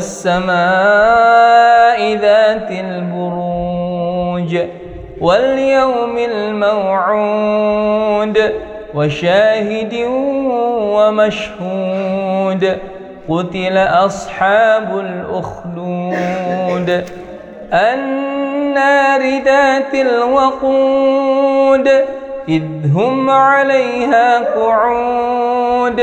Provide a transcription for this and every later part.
والسماء ذات البروج واليوم الموعود وشاهد ومشهود قتل أصحاب الأخدود النار ذات الوقود إذ هم عليها قعود.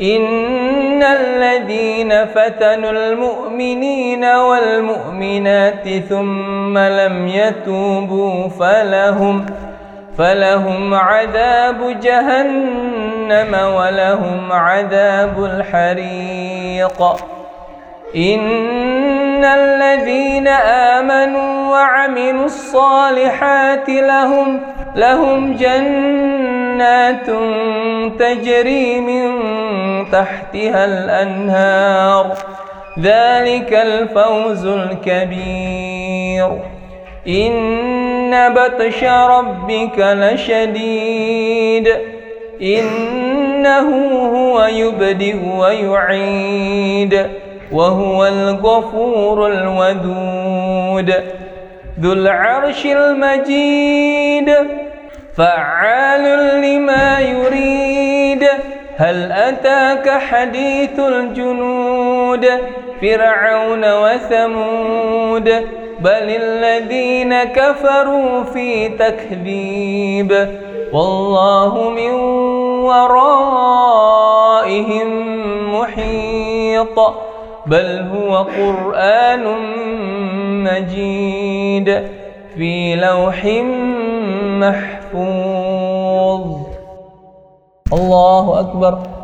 إن الذين فتنوا المؤمنين والمؤمنات ثم لم يتوبوا فلهم فلهم عذاب جهنم ولهم عذاب الحريق إن الذين آمنوا وعملوا الصالحات لهم لهم جنات تجري من تحتها الأنهار. ذلك الفوز الكبير. إن بطش ربك لشديد. إنه هو يبدئ ويعيد. وهو الغفور الودود. ذو العرش المجيد. فعال لما يريد. هل أتاك حديث الجنود؟ فرعون وثمود بل الذين كفروا في تكذيب والله من ورائهم محيط بل هو قرآن مجيد في لوح محفوظ. الله أكبر.